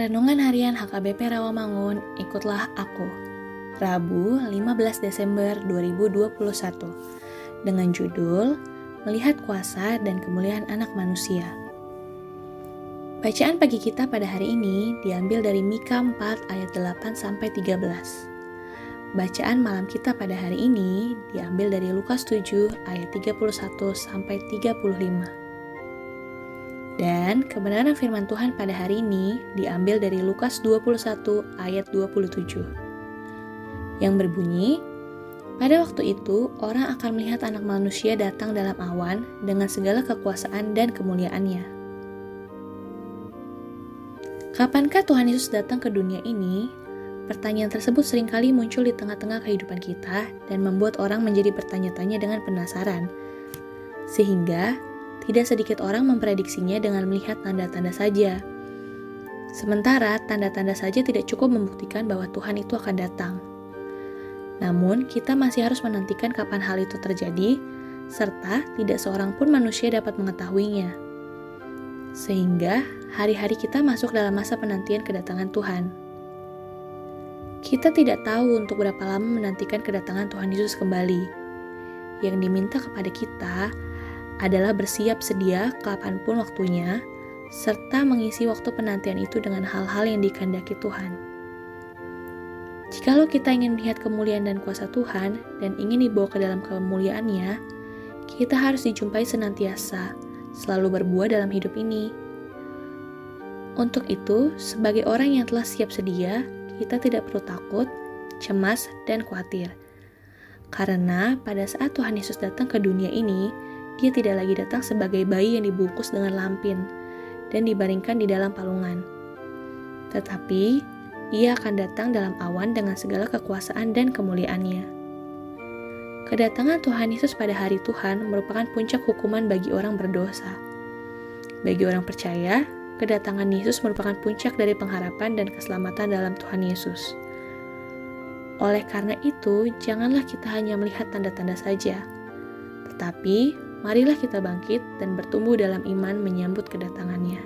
Renungan Harian HKBP Rawamangun, ikutlah aku. Rabu, 15 Desember 2021. Dengan judul Melihat Kuasa dan Kemuliaan Anak Manusia. Bacaan pagi kita pada hari ini diambil dari Mika 4 ayat 8 sampai 13. Bacaan malam kita pada hari ini diambil dari Lukas 7 ayat 31 sampai 35. Dan kebenaran firman Tuhan pada hari ini diambil dari Lukas 21 ayat 27. Yang berbunyi, pada waktu itu orang akan melihat anak manusia datang dalam awan dengan segala kekuasaan dan kemuliaannya. Kapankah Tuhan Yesus datang ke dunia ini? Pertanyaan tersebut sering kali muncul di tengah-tengah kehidupan kita dan membuat orang menjadi bertanya-tanya dengan penasaran. Sehingga tidak sedikit orang memprediksinya dengan melihat tanda-tanda saja. Sementara tanda-tanda saja tidak cukup membuktikan bahwa Tuhan itu akan datang. Namun, kita masih harus menantikan kapan hal itu terjadi, serta tidak seorang pun manusia dapat mengetahuinya. Sehingga, hari-hari kita masuk dalam masa penantian kedatangan Tuhan. Kita tidak tahu untuk berapa lama menantikan kedatangan Tuhan Yesus kembali. Yang diminta kepada kita bersiap sedia kapan pun waktunya, serta mengisi waktu penantian itu dengan hal-hal yang dikehendaki Tuhan. Jikalau kita ingin melihat kemuliaan dan kuasa Tuhan dan ingin dibawa ke dalam kemuliaannya, kita harus dijumpai senantiasa, selalu berbuah dalam hidup ini. Untuk itu, sebagai orang yang telah siap sedia, kita tidak perlu takut, cemas, dan khawatir. Karena pada saat Tuhan Yesus datang ke dunia ini, dia tidak lagi datang sebagai bayi yang dibungkus dengan lampin dan dibaringkan di dalam palungan. Tetapi, ia akan datang dalam awan dengan segala kekuasaan dan kemuliaannya. Kedatangan Tuhan Yesus pada hari Tuhan merupakan puncak hukuman bagi orang berdosa. Bagi orang percaya, kedatangan Yesus merupakan puncak dari pengharapan dan keselamatan dalam Tuhan Yesus. Oleh karena itu, janganlah kita hanya melihat tanda-tanda saja, tetapi marilah kita bangkit dan bertumbuh dalam iman menyambut kedatangannya.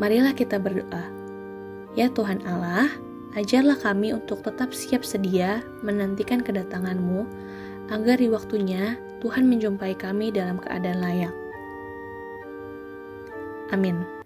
Marilah kita berdoa. Ya Tuhan Allah, ajarlah kami untuk tetap siap sedia menantikan kedatanganmu, agar di waktunya Tuhan menjumpai kami dalam keadaan layak. Amin.